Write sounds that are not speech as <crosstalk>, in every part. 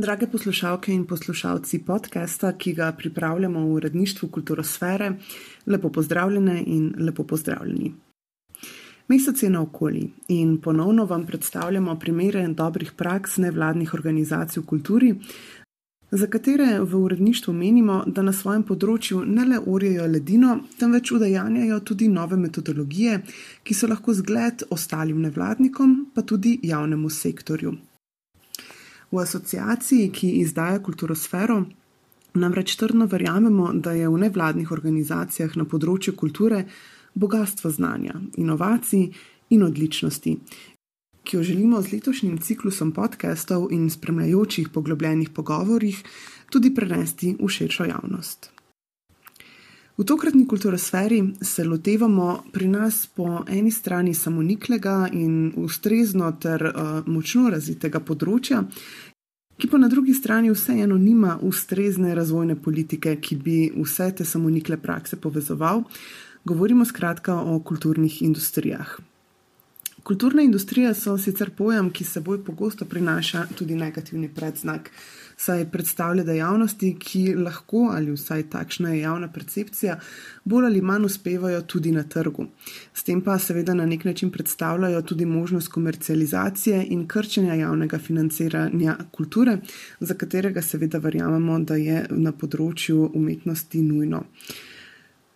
Drage poslušalke in poslušalci podcasta, ki ga pripravljamo v uredništvu Kulturosfere, lepo pozdravljene in lepo pozdravljeni. Mesec je na okolji in ponovno vam predstavljamo primere dobrih praks nevladnih organizacij v kulturi, za katere v uredništvu menimo, da na svojem področju ne le orijo ledino, temveč udejanjajo tudi nove metodologije, ki so lahko zgled ostalim nevladnikom, pa tudi javnemu sektorju. V asociaciji, ki izdaja kulturosfero, namreč trdno verjamemo, da je v nevladnih organizacijah na področju kulture bogatstvo znanja, inovacij in odličnosti, ki jo želimo z letošnjim ciklusom podkastov in spremljajočih poglobljenih pogovorih tudi prenesti v širšo javnost. V tokratni kulturosferi se lotevamo pri nas po eni strani samoniklega in ustrezno ter uh, močno razvitega področja, ki pa na drugi strani vseeno nima ustrezne razvojne politike, ki bi vse te samonikle prakse povezoval. Govorimo skratka o kulturnih industrijah. Kulturne industrije so sicer pojem, ki seboj pogosto prinaša tudi negativni predznak, saj predstavlja dejavnosti, ki lahko, ali vsaj takšna je javna percepcija, bolj ali manj uspevajo tudi na trgu. S tem pa seveda na nek način predstavljajo tudi možnost komercializacije in krčenja javnega financiranja kulture, za katerega seveda verjamemo, da je na področju umetnosti nujno.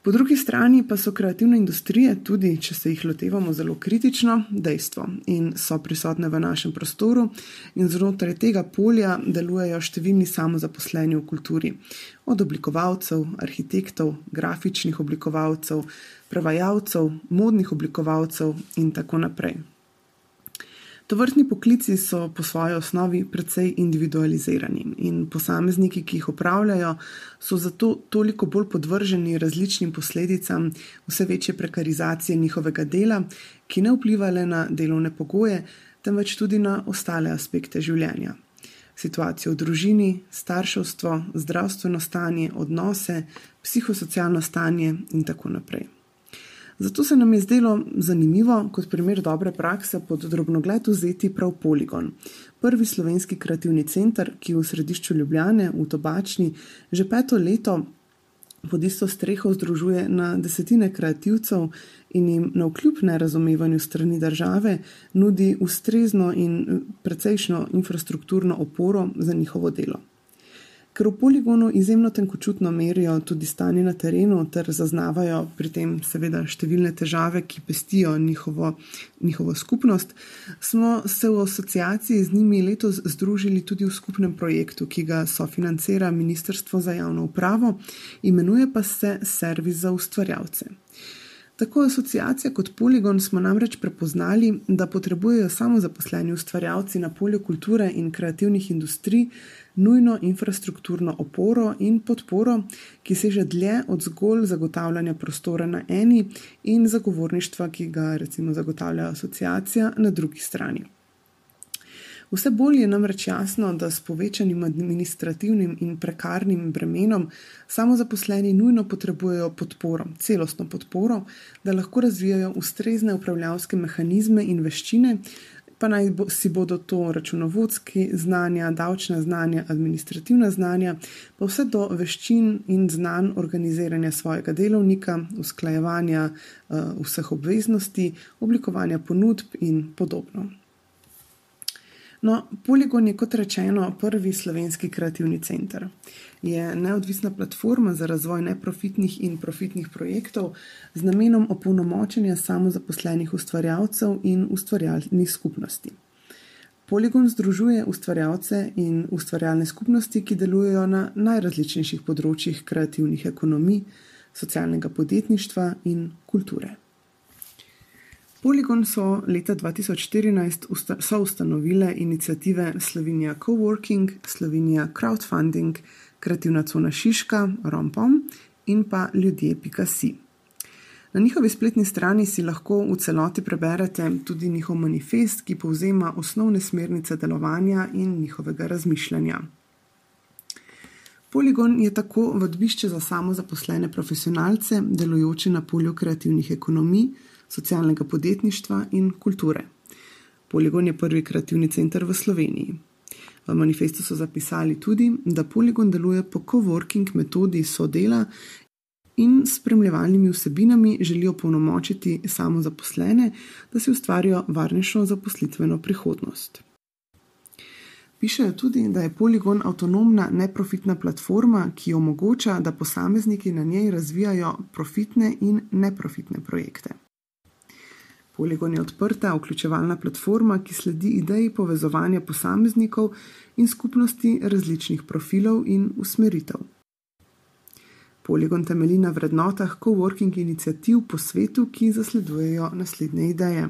Po drugi strani pa so kreativne industrije, tudi če se jih lotevamo zelo kritično, dejstvo in so prisotne v našem prostoru, in znotraj tega polja delujejo številni samozaposleni v kulturi, od oblikovalcev, arhitektov, grafičnih oblikovalcev, prevajalcev, modnih oblikovalcev in tako naprej. To vrstni poklici so po svoji osnovi precej individualizirani in posamezniki, ki jih upravljajo, so zato toliko bolj podvrženi različnim posledicam vse večje prekarizacije njihovega dela, ki ne vpliva le na delovne pogoje, temveč tudi na ostale aspekte življenja. Situacijo v družini, starševstvo, zdravstveno stanje, odnose, psihosocialno stanje in tako naprej. Zato se nam je zdelo zanimivo, kot primer dobre prakse, pod drobnogled vzeti prav Poligon, prvi slovenski kreativni center, ki v središču Ljubljane, v Tobačni, že peto leto pod isto streho združuje na desetine kreativcev in jim na vkljub nerazumevanju strani države nudi ustrezno in precejšno infrastrukturno oporo za njihovo delo. Ker v poligonu izjemno tenkočutno merijo tudi stanje na terenu, ter zaznavajo pri tem, seveda, številne težave, ki pestijo njihovo, njihovo skupnost, smo se v asociaciji z njimi letos združili tudi v skupnem projektu, ki ga sofinancira Ministrstvo za javno upravo, imenuje pa se Servis za ustvarjalce. Tako asociacija kot poligon smo namreč prepoznali, da potrebujejo samo zaposleni ustvarjalci na polju kulture in kreativnih industrij nujno infrastrukturno oporo in podporo, ki seže dlje od zgolj zagotavljanja prostora na eni in zagovorništva, ki ga recimo zagotavlja asociacija na drugi strani. Vse bolj je namreč jasno, da s povečanim administrativnim in prekarnim bremenom samozaposleni nujno potrebujejo podporo, celostno podporo, da lahko razvijajo ustrezne upravljavske mehanizme in veščine, pa naj bo, si bodo to računovodski znanja, davčna znanja, administrativna znanja, pa vse do veščin in znanj organiziranja svojega delovnika, usklajevanja uh, vseh obveznosti, oblikovanja ponudb in podobno. No, Poligon je kot rečeno prvi slovenski kreativni center. Je neodvisna platforma za razvoj neprofitnih in profitnih projektov z namenom opolnomočenja samozaposlenih ustvarjalcev in ustvarjalnih skupnosti. Poligon združuje ustvarjalce in ustvarjalne skupnosti, ki delujejo na najrazličnejših področjih kreativnih ekonomij, socialnega podjetništva in kulture. Poligon so leta 2014 usta so ustanovile inicijative Slovenija Coworking, Slovenija Crowdfunding, Kreativna cona Šiška, Rompom in pa ljudje.si. Na njihovi spletni strani si lahko v celoti preberete tudi njihov manifest, ki povzema osnovne smernice delovanja in njihovega razmišljanja. Poligon je tako vodbišče za samozaposlene profesionalce, delujoče na polju kreativnih ekonomij socialnega podjetništva in kulture. Poligon je prvi kreativni center v Sloveniji. V manifestu so zapisali tudi, da Polygon deluje po coworking metodi sodela in s spremljevalnimi vsebinami želijo polnomočiti samozaposlene, da si ustvarijo varnejšo zaposlitveno prihodnost. Pišejo tudi, da je Polygon avtonomna neprofitna platforma, ki omogoča, da posamezniki na njej razvijajo profitne in neprofitne projekte. Polygon je odprta, vključevalna platforma, ki sledi ideji povezovanja posameznikov in skupnosti različnih profilov in usmeritev. Polygon temelji na vrednotah coworking inicijativ po svetu, ki zasledujejo naslednje ideje.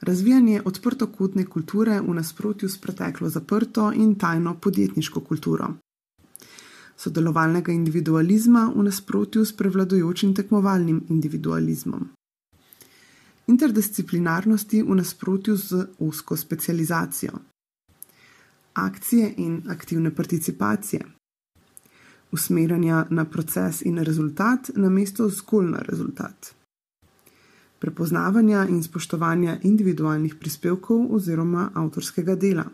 Razvijanje odprtokotne kulture v nasprotju s preteklo zaprto in tajno podjetniško kulturo. Sodelovalnega individualizma v nasprotju s prevladujočim tekmovalnim individualizmom. Interdisciplinarnosti v nasprotju z usko specializacijo. Akcije in aktivne participacije usmerjanja na proces in rezultat, namesto zgolj na rezultat. Prepoznavanja in spoštovanja individualnih prispevkov oziroma avtorskega dela.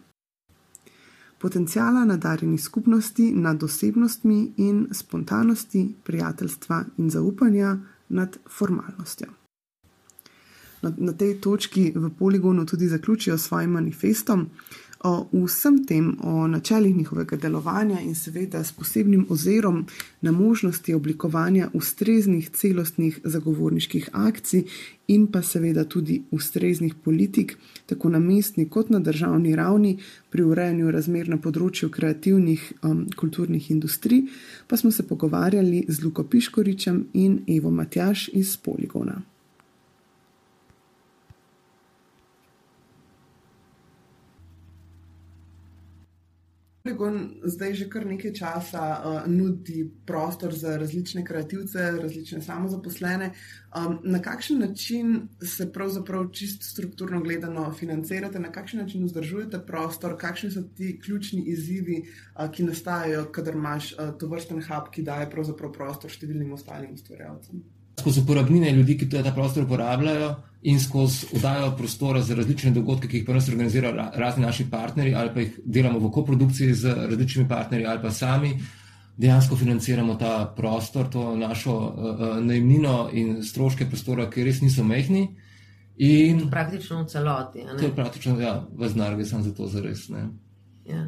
Potencijala nadarjenih skupnosti nad osebnostmi in spontanosti, prijateljstva in zaupanja nad formalnostjo. Na, na tej točki v poligonu tudi zaključijo s svojim manifestom, o vsem tem, o načelih njihovega delovanja in seveda s posebnim ozirom na možnosti oblikovanja ustreznih celostnih zagovorniških akcij in pa seveda tudi ustreznih politik, tako na mestni kot na državni ravni pri urejanju razmer na področju kreativnih um, kulturnih industrij, pa smo se pogovarjali z Luko Piškoričem in Evo Matjaš iz Poligona. Polygon zdaj že kar nekaj časa uh, nudi prostor za različne kreativce, različne samozaposlene. Um, na kakšen način se pravzaprav čisto strukturno gledano financirate, na kakšen način vzdržujete prostor, kakšni so ti ključni izzivi, uh, ki nastajajo, kadar imaš uh, to vrsten hub, ki daje prostor številnim ostalim ustvarjalcem? Skozi uporabnine ljudi, ki ta prostor uporabljajo, in skozi oddajo prostora za različne dogodke, ki jih pa nas organizirajo razni naši partnerji, ali pa jih delamo v koprodukciji z različnimi partnerji, ali pa sami dejansko financiramo ta prostor, to našo uh, najemnino in stroške prostora, ki res niso mehni. In praktično v celoti. To je praktično, ja, v znarbi sem za to zares. Ja.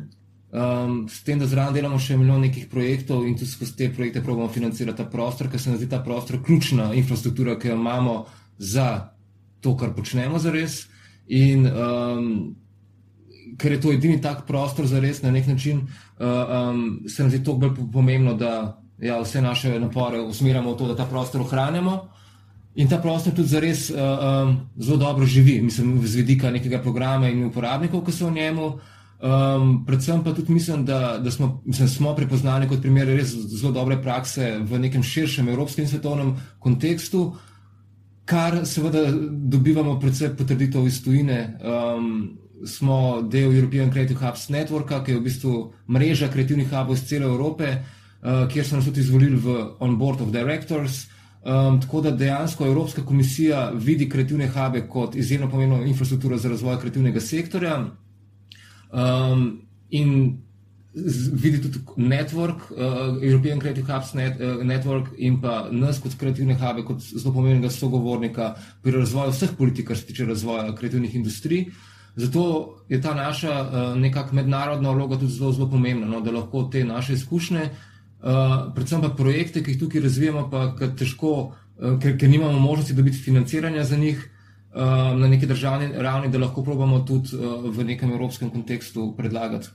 Um, s tem, da zraven delamo še milijon nekih projektov in tudi skozi te projekte pravimo financirati ta prostor, ker se nam zdi ta prostor ključna infrastruktura, ki jo imamo za to, kar počnemo za res. In um, ker je to edini tak prostor za res, na nek način uh, um, se nam zdi to bolj pomembno, da ja, vse naše napore usmerjamo v to, da ta prostor ohranjamo. In ta prostor tudi za res uh, um, zelo dobro živi, mislim, z vidika nekega programa in uporabnikov, ki so v njemu. Um, predvsem pa tudi mislim, da, da smo, mislim, smo prepoznali kot primer res zelo dobre prakse v nekem širšem evropskem in svetovnem kontekstu, kar seveda dobivamo predvsem potrditev iz tujine. Um, smo del European Creative Hubs Networka, ki je v bistvu mreža kreativnih hubov iz cele Evrope, uh, kjer so nas tudi izvolili v On Board of Directors. Um, tako da dejansko Evropska komisija vidi kreativne hube kot izjemno pomembno infrastrukturo za razvoj kreativnega sektorja. Um, in vidi tudi network, uh, European Creative Hubs net, uh, Network in pa nas kot kreativne hube, kot zelo pomembnega sogovornika pri razvoju vseh politik, kar se tiče razvoja kreativnih industrij. Zato je ta naša uh, nekakšna mednarodna vloga tudi zelo, zelo pomembna, no, da lahko te naše izkušnje, uh, predvsem pa projekte, ki jih tukaj razvijamo, pa težko, uh, ker, ker nimamo možnosti dobiti financiranja za njih, na neki državni ravni, da lahko probamo tudi uh, v nekem evropskem kontekstu predlagati,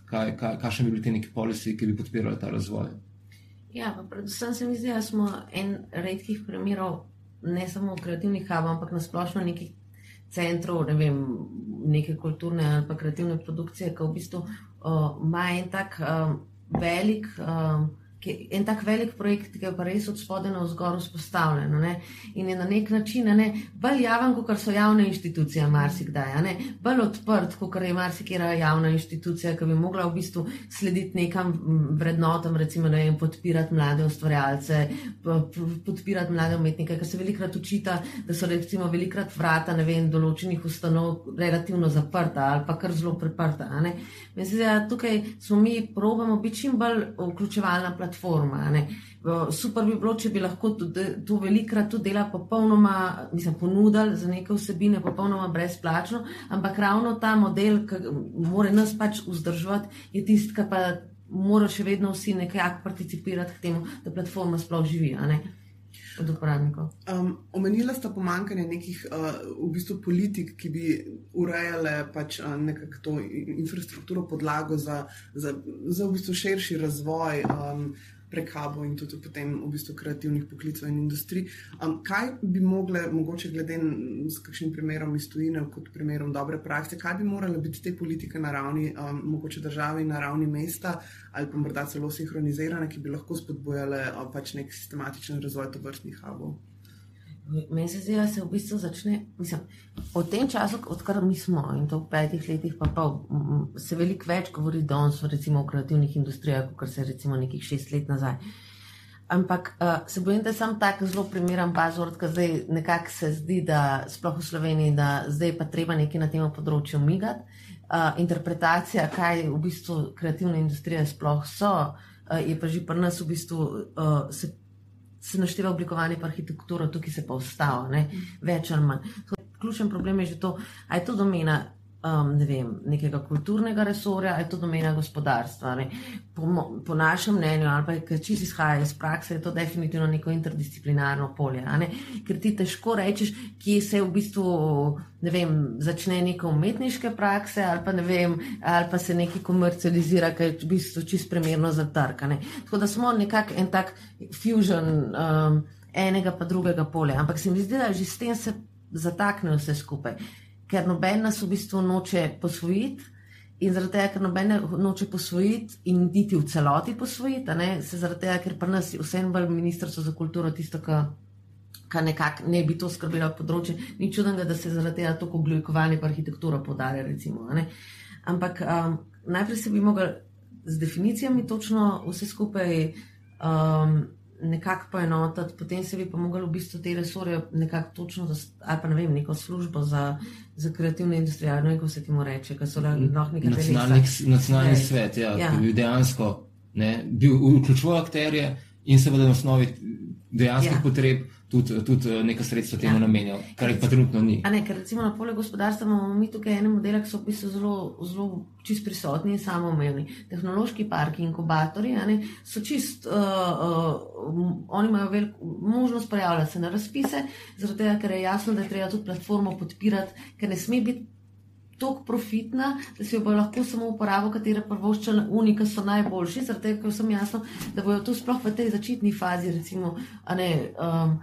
kakšne bi bili ti neki polisi, ki bi podpirali ta razvoj. Ja, predvsem se mi zdi, da smo en redkih primerov, ne samo v kreativnih hubah, ampak na splošno nekih centrov, ne vem, neke kulturne ali pa kreativne produkcije, ki v bistvu uh, ima en tak um, velik um, en tak velik projekt, ki je pa res od spodaj na vzgor vzpostavljen ne? in je na nek način ne, bolj javen, kot so javne institucije, marsikdaj, bolj odprt, kot je marsikera javna institucija, ki bi mogla v bistvu slediti nekam vrednotam, recimo, ne vem, podpirati mlade ustvarjalce, podpirati mlade umetnike, ker se velikrat učita, da so recimo velikrat vrata, vem, določenih ustanov relativno zaprta ali pa kar zelo priprta. Mislim, da tukaj smo mi probamo biti čim bolj vključevalna platforma platforma. Super bi bilo, če bi lahko to velikrat tudi dela popolnoma, mislim, ponudili za neke vsebine, popolnoma brezplačno, ampak ravno ta model, ki mora nas pač vzdrževati, je tisti, ki pa mora še vedno vsi nekako participirati k temu, da platforma sploh živi. Od uporabnikov. Um, omenila sta pomankanje nekih uh, v bistvu politik, ki bi urejale pač, uh, nekako to infrastrukturo, podlago za, za, za v bistvu širši razvoj. Um, prekabo in tudi potem v bistvu kreativnih poklicov in industrij. Um, kaj bi mogle, mogoče glede na kakšnim primerom iz tujine, kot primerom dobre prakse, kaj bi morale biti te politike na ravni um, mogoče države in na ravni mesta ali pa morda celo sinhronizirane, ki bi lahko spodbojale um, pač nek sistematičen razvoj tovrstnih hubov? Meni se zdi, da se v bistvu začne, mislim, v tem času, odkar mi smo in to v petih letih, pa, pa se veliko več govori danes, recimo o kreativnih industrijah, kot se je recimo nekih šest let nazaj. Ampak uh, se bojim, da sem tako zelo primeren pazor, ker zdaj nekako se zdi, da sploh v Sloveniji, da zdaj pa treba nekaj na tem področju migati. Uh, interpretacija, kaj v bistvu kreativne industrije sploh so, uh, je pa že pri nas v bistvu uh, se se našteva oblikovanje pa arhitekturo, tukaj se pa ostalo, več ali manj. Ključen problem je že to, ali je to domena um, ne vem, nekega kulturnega resorja, je to domena gospodarstva. Po, po našem mnenju, ali pa če čisto izhaja iz prakse, je to definitivno neko interdisciplinarno polje. Ne? Ker ti težko rečeš, kje se v bistvu ne vem, začne neke umetniške prakse, ali pa, vem, ali pa se nekaj komercializira, ki je v bistvu čisto primerno za trg. Tako da smo nekako en tak fusion. Um, Enega pa drugega polja, ampak se mi zdi, da že s tem se zatakne vse skupaj ker noben nas v bistvu noče posvojiti. In zaradi tega, ker noben noče posvojiti in niti v celoti posvojiti, ne, se zaradi tega, ker pa nas vsem bolj ministrstvo za kulturo tisto, kar nekako ne bi to skrbelo področje, ni čudnega, da se zaradi tega tako oblikovanje pa arhitektura podarja. Recimo, Ampak um, najprej se bi mogli z definicijami točno vse skupaj. Um, nekako poenotiti, potem se bi pa mogli v bistvu te resorje nekako točno, ali pa ne vem, neko službo za, za kreativne industrije, ali kako se ti mu reče, ker so lahko nekaj nacionalnih. Nacionalni svet, ja, ja. ki bi dejansko ne, bil vključoval akterje in seveda na osnovi dejanskih ja. potreb tudi, tudi eh, nekaj sredstva temu ja. namenjal, kar jih pa trenutno ni. Ne, ker recimo na polju gospodarstva imamo mi tukaj ene modele, ki so v bistvu zelo, zelo čist prisotni in samoumevni. Tehnološki parki, inkubatori ne, so čist, uh, uh, oni imajo veliko možnost pojavljati se na razpise, zaradi tega, ker je jasno, da je treba tudi platformo podpirati, ker ne sme biti tako profitna, da si jo bo lahko samo uporabo, katere prvoščene unike so najboljši, zaradi tega, ker sem jasno, da bojo to sploh v tej začetni fazi, recimo, ne, um,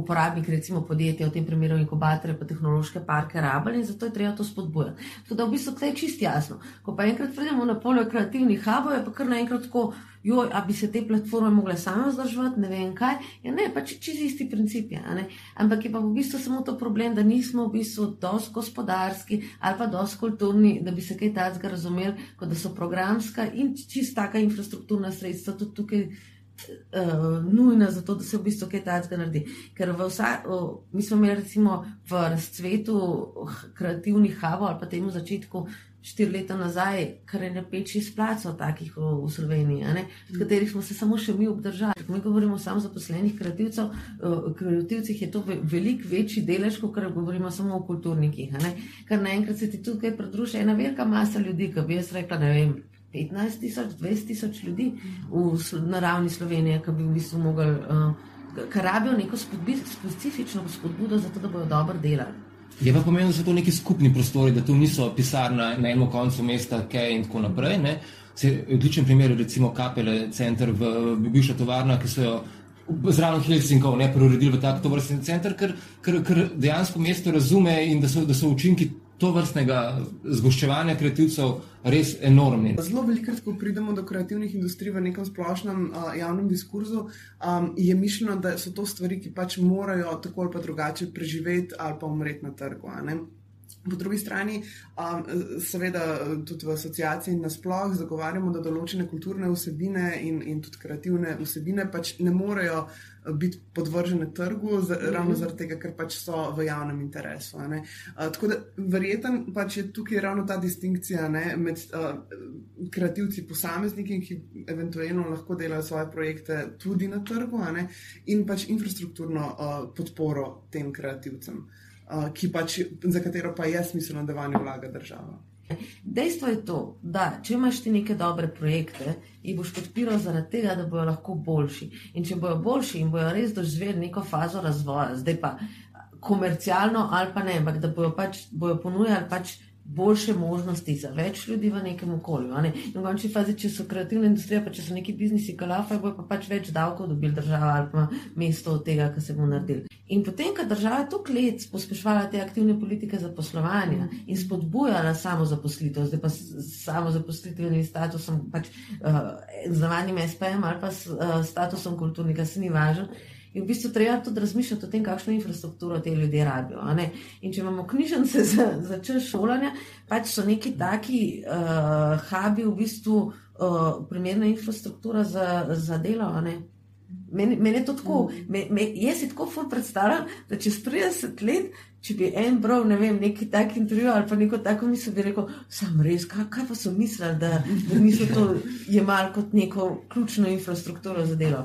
uporabniki, recimo podjetja, v tem primeru inkubatorje, pa tehnološke parke rabili in zato je treba to spodbujati. Tudi v bistvu to je čist jasno. Ko pa enkrat pridemo na polje kreativnih hubov, je pa kar naenkrat tako joj, a bi se te platforme mogle same vzdrževati, ne vem kaj. Ja, ne, pač čez isti princip je. Ampak je pa v bistvu samo to problem, da nismo v bistvu dosti gospodarski ali pa dosti kulturni, da bi se kaj takega razumeli, kot da so programska in čist taka infrastrukturna sredstva tudi tukaj. Uh, nujna za to, da se v bistvu kaj takega naredi. Ker vsa, uh, mi smo imeli recimo v razcvetu kreativnih havov ali pa temu začetku štiri leta nazaj, kar je nepeči splacov takih v, v Sloveniji, v katerih smo se samo še mi obdržali. Mi govorimo samo o zaposlenih kreativcev, kreativcih je to veliko večji delež, kot govorimo samo o kulturnikih. Ker naenkrat se ti tukaj pridruži ena velika masa ljudi, ki bi jaz rekla, ne vem. 15 tisoč, 20 tisoč ljudi v naravni Sloveniji, ki bi v bistvu mogli, uh, kar rabijo neko specifično spodbudo, zato da bodo dobro delali. Je pa pomembno, da so to neki skupni prostori, da to niso pisarna na enem koncu mesta, kaj in tako naprej. Ne. Se, odličen primer je recimo Kapele, center v, v bivša tovarna, ki so jo zraven Helsinkov ne preuredili v tak tovrstni center, ker, ker, ker dejansko mesto razume in da so, da so učinki to vrstnega zgoščevanja kreativcev res enormni. Zelo velikokrat, ko pridemo do kreativnih industrij v nekem splošnem uh, javnem diskurzu, um, je mišljeno, da so to stvari, ki pač morajo tako ali pa drugače preživeti ali pa umreti na trgu. Po drugi strani, um, seveda, tudi v asociaciji nasplošno zagovarjamo, da določene kulturne vsebine in, in tudi kreativne vsebine pač ne morejo uh, biti podvržene trgu, z, mm -hmm. ravno zaradi tega, ker pač so v javnem interesu. Uh, tako da verjeten pač je tukaj ravno ta distinkcija ne, med uh, kreativci, posamezniki, ki eventualno lahko delajo svoje projekte tudi na trgu, ne, in pač infrastrukturno uh, podporo tem kreativcem ki pač, za katero pa je smiselno, da vanjo vlaga država. Dejstvo je to, da če imaš ti neke dobre projekte, jih boš podpiral zaradi tega, da bodo lahko boljši. In če bodo boljši in bodo res doživeli neko fazo razvoja, zdaj pa komercialno ali pa ne, ampak da bodo, pač, bodo ponujali pač boljše možnosti za več ljudi v nekem okolju. Ne? In v končni fazi, če so kreativne industrije, pa če so neki biznisi kalafa, bo pa pač več davkov dobil država ali pa mesto od tega, kar se bo naredil. In potem, ko država toliko let pospešvala te aktivne politike za poslovanje in spodbujala samo zaposlitev, zdaj pa samo zaposlitvenim statusom, pač uh, z navadnim SPM ali pa s uh, statusom kulturnika, se ni važno. In v bistvu treba tudi razmišljati o tem, kakšno infrastrukturo te ljudje rabijo. In če imamo knjižnice <laughs> za, za čas šolanja, pač so neki taki uh, hubi, v bistvu uh, primerna infrastruktura za, za delo. Meni, meni je to tako, me, me, jaz si tako predstavljam, da čez 30 let, če bi en bral, ne vem, neki tak intervju ali pa neko tako misel, bi rekel, sam res, kaj, kaj pa so mislili, da, da niso to jemali kot neko ključno infrastrukturo za delo.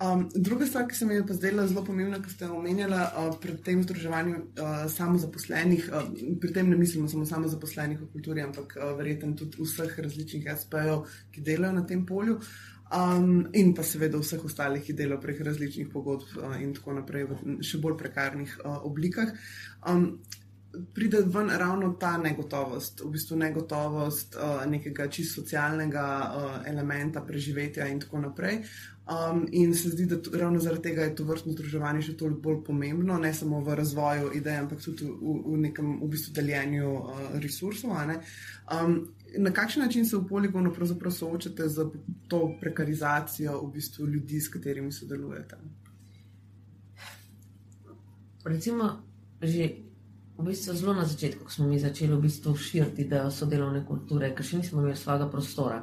Um, druga stvar, ki se mi je pa zdela zelo pomembna, ki ste omenjali uh, pri tem združevanju uh, samozaposlenih, uh, pri tem ne mislimo samo samozaposlenih v kulturi, ampak uh, verjetno tudi vseh različnih SP-jev, ki delajo na tem polju. Um, in pa seveda vseh ostalih, ki delajo prek različnih pogodb uh, in tako naprej v še bolj prekarnih uh, oblikah. Um, pride ven ravno ta negotovost, v bistvu negotovost uh, nekega čisto socialnega uh, elementa preživetja in tako naprej. Um, in se zdi, da to, ravno zaradi tega je to vrstno združevanje še toliko bolj pomembno, ne samo v razvoju idej, ampak tudi v, v nekem v bistvu deljenju uh, resursov. Um, na kakšen način se v poligonu pravzaprav soočate z to prekarizacijo v bistvu ljudi, s katerimi sodelujete? Recimo, že v bistvu zelo na začetku, smo mi začeli v bistvu širiti idejo sodelovne kulture, ker še nismo imeli svojega prostora.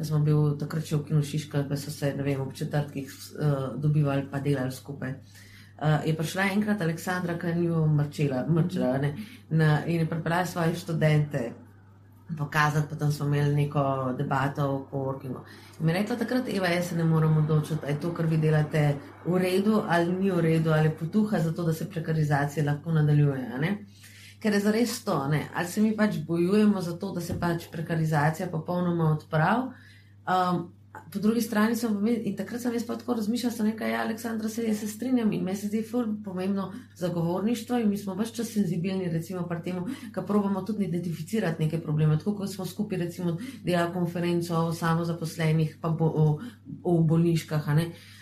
Ker smo bili takrat še v Kinu Šiška, da so se vem, ob četrtkih uh, dobivali pa delali skupaj. Uh, je prišla enkrat Aleksandra, ki ni umrčila, mrčila, ne, na, in je pripeljala svoje študente pokazati, potem smo imeli neko debato o korkingu. In mi je rekla takrat, Eva, jaz se ne morem odločiti, ali je to, kar vi delate, v redu ali ni v redu, ali potuha za to, da se prekarizacija lahko nadaljuje. Ker je zares to, ne? ali se mi pač bojujemo za to, da se pač prekarizacija popolnoma odpravi. Um, po drugi strani sem pa in takrat sem jaz pa tako razmišljala, da nekaj, ja, Aleksandra, se jaz se strinjam in meni se zdi pomembno zagovorništvo in mi smo več čas senzibilni, recimo, pri tem, da probamo tudi identificirati neke probleme. Tako kot smo skupaj, recimo, delali konferenco o samozaposlenih, pa bo, o, o bolniškah.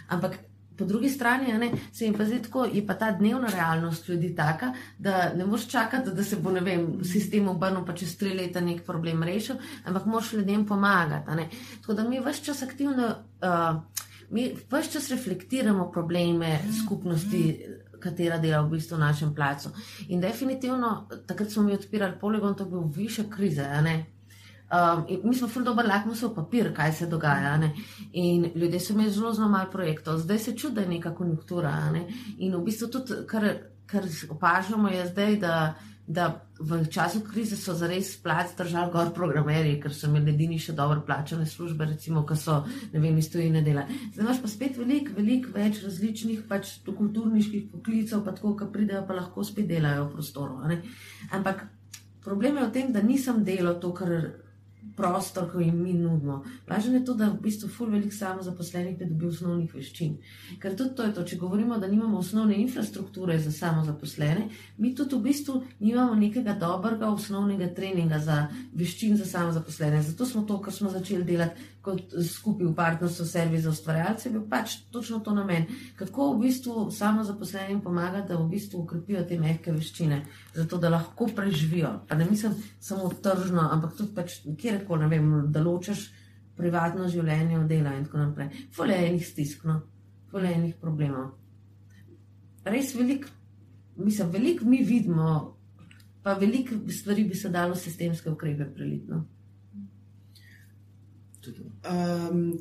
Ampak po drugi strani ne, se jim pa zdi tako, je pa ta dnevna realnost ljudi taka, da ne moš čakati, da se bo vem, sistem obrnil, pa čez tri leta nek problem rešil, ampak moš ljudem pomagati. Tako da mi vse čas aktivno, uh, mi vse čas reflektiramo probleme skupnosti. Katera dela v bistvu v našem placu. In definitivno, takrat smo mi odpirali poligon, to je bil više krize, Um, mi smo zelo dober lakmusov papir, kaj se dogaja. Ne? In ljudje so imeli zelo, zelo malo projektov, zdaj se čuti, da je neka konjunktura. Ne? In v bistvu tudi, kar, kar opažamo, je zdaj, da, da v času krize so zares plač držali gor programerji, ker so imeli edini še dobro plačane službe, recimo, ki so, ne vem, iz tujine dela. Zdaj imaš pa spet veliko, veliko več različnih pač kulturniških poklicev, pa tako, ki pridejo, pa lahko spet delajo v prostoru. Ampak problem je v tem, da nisem delal to, kar prostor, ko jim mi nudimo. Važno je to, da v bistvu ful velik samo zaposlenih pridobi osnovnih veščin. Ker tudi to je to, če govorimo, da nimamo osnovne infrastrukture za samo zaposlene, mi tudi v bistvu nimamo nekega dobrega osnovnega treninga za veščin za samo zaposlene. Zato smo to, kar smo začeli delati kot skupaj v partnerstvu servis za ustvarjalce, bil pač točno to namen. Kako v bistvu samo zaposlenim pomaga, da v bistvu ukrepijo te mehke veščine, zato da lahko preživijo. Pa ne mislim samo tržno, ampak tudi pač kjerkoli, da ločeš privatno življenje od dela in tako naprej. Fole enih stiskno, fole enih problemov. Res velik, mislim, velik mi vidimo, pa veliko stvari bi se dalo sistemske ukrepe prelitno. Um,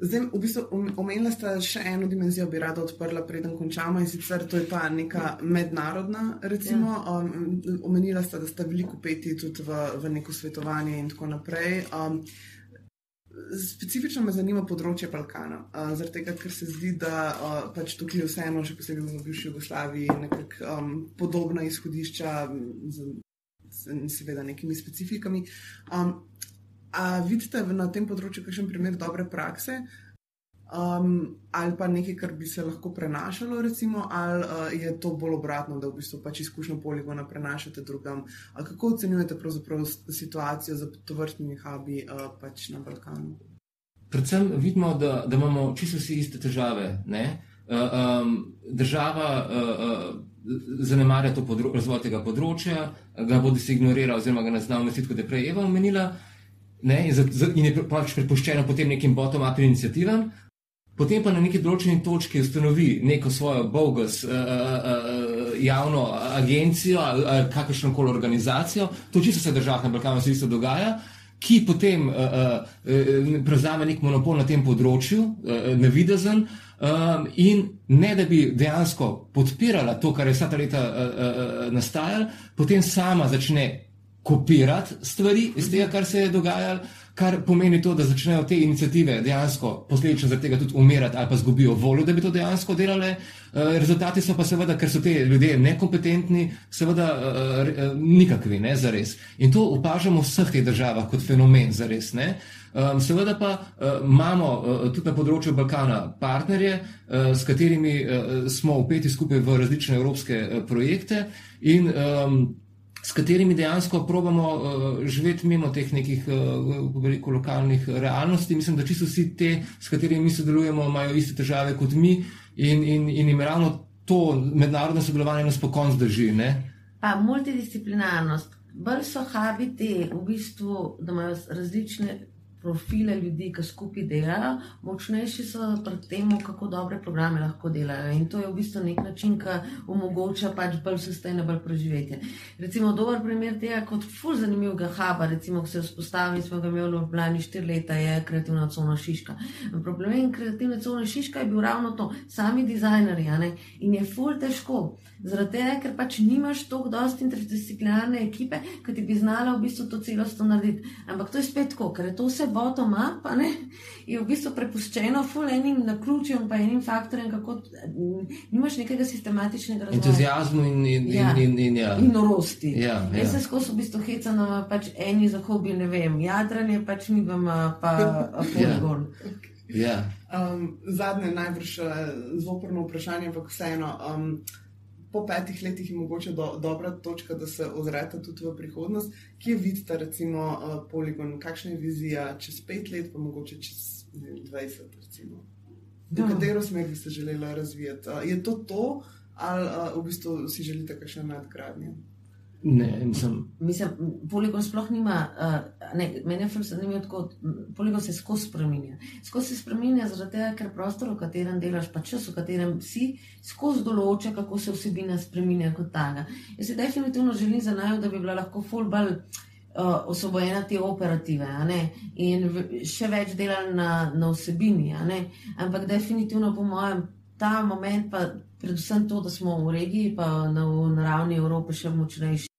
zdaj, v bistvu, omenila ste še eno dimenzijo, bi rada odprla, preden končamo in sicer to je ta neka mednarodna. Recimo, ja. um, omenila ste, da ste veliko peti tudi v, v neko svetovanje in tako naprej. Um, Specifično me zanima področje Balkana, uh, zaradi tega, ker se zdi, da uh, pač tukaj vseeno, še posebej v bivši Jugoslaviji, nekako um, podobna izhodišča, z, z, seveda, nekimi specifikami. Um, A vidite na tem področju kakšen primer dobre prakse um, ali pa nekaj, kar bi se lahko prenašalo, recimo, ali uh, je to bolj obratno, da v bistvu pač izkušnjo poligona prenašate drugam? A kako ocenjujete situacijo za to vrstnimi hubi uh, pač na Balkanu? Predvsem vidimo, da, da imamo čisto vsi iste težave. Uh, um, država uh, uh, zanemarja to razvoj tega področja, ga bo si ignoriral, oziroma ga ne zna umestiti, kot je prej Eva omenila. Ne, in, za, za, in je pač prepuščeno potem nekim bottom-up iniciativam, potem pa na neki določeni točki ustanovi neko svojo bogus uh, uh, javno agencijo ali uh, kakršno koli organizacijo, to čisto se država na Balkanu se isto dogaja, ki potem uh, uh, prevzame nek monopol na tem področju, uh, nevidezen. Um, in ne da bi dejansko podpirala to, kar je vsa ta leta uh, uh, nastajalo, potem sama začne kopirati stvari iz tega, kar se je dogajalo, kar pomeni to, da začnejo te inicijative dejansko posledično zaradi tega tudi umirati ali pa zgubijo voljo, da bi to dejansko delali. Eh, rezultati so pa seveda, ker so te ljudje nekompetentni, seveda eh, eh, nikakvi, ne za res. In to opažamo v vseh teh državah kot fenomen za res. Um, seveda pa uh, imamo uh, tudi na področju Balkana partnerje, uh, s katerimi uh, smo upeti skupaj v različne evropske uh, projekte in um, s katerimi dejansko probamo uh, živeti mimo teh nekih uh, lokalnih realnosti. Mislim, da čisto vsi te, s katerimi mi sodelujemo, imajo iste težave kot mi in, in, in jim ravno to mednarodno sodelovanje nas pokon zdrži. Ne? Pa multidisciplinarnost. Bolj so habiti, v bistvu, da imajo različne profile ljudi, ki skupaj delajo, močnejši so pri tem, kako dobre programe lahko delajo. In to je v bistvu nek način, ki omogoča pač bolj sustainable preživetje. Recimo, dober primer tega, kot ful zanimivega huba, recimo, ko se je vzpostavil, smo ga imeli v Ljubljani štiri leta, je kreativna cona Šiška. Problem kreativne cone Šiška je bil ravno to, sami dizajnerji, in je ful težko. Zaradi tega, ker pač nimaš tako dosti interdisciplinarne ekipe, ki ti bi znala v bistvu to celostno narediti. Ampak to je spet tako, ker je to vse bottom up, ne, je v bistvu prepuščeno fulejnim naključjem, pa enim faktorjem, kako nimaš nekega sistematičnega razvoja. Entuzijazmu in, in, ja. in, in, in, ja. in norosti. Ja, ja. Jaz se skozi v bistvu hecam, pač eni za hobi, ne vem, jadranje pač mi vam pa poligon. Ja. Ja. Um, zadnje, najbrž uh, zoprno vprašanje, ampak vseeno. Um, po petih letih je mogoče do, dobra točka, da se ozrete tudi v prihodnost. Kje vidite, recimo, uh, poligon, kakšna je vizija čez pet let, pa mogoče čez vem, 20, recimo. V katero smer bi se želela razvijati? Uh, je to to, ali uh, v bistvu si želite kakšne nadgradnje? Ne, nisem. Mislim, poligon sploh nima, uh, ne, meni je zanimivo, kako poligon se skozi spremenja. Skozi se spremenja zaradi tega, ker prostor, v katerem delaš, pa čas, v katerem si, skozi določa, kako se vsebina spremenja kot taga. Jaz si definitivno želim za naj, da bi bila lahko fulbal. Uh, osvobojena te operative in še več delali na, na vsebini. Ampak, definitivno, po mojem, ta moment, pa predvsem to, da smo v regiji, pa na, na ravni Evrope še močnejši.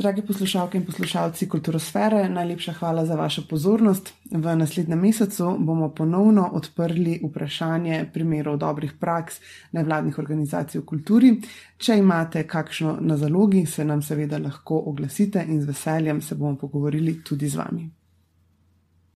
Dragi poslušalke in poslušalci Kulturosfere, najlepša hvala za vašo pozornost. V naslednjem mesecu bomo ponovno odprli vprašanje primerov dobrih praks nevladnih organizacij v kulturi. Če imate kakšno na zalogi, se nam seveda lahko oglasite in z veseljem se bomo pogovorili tudi z vami.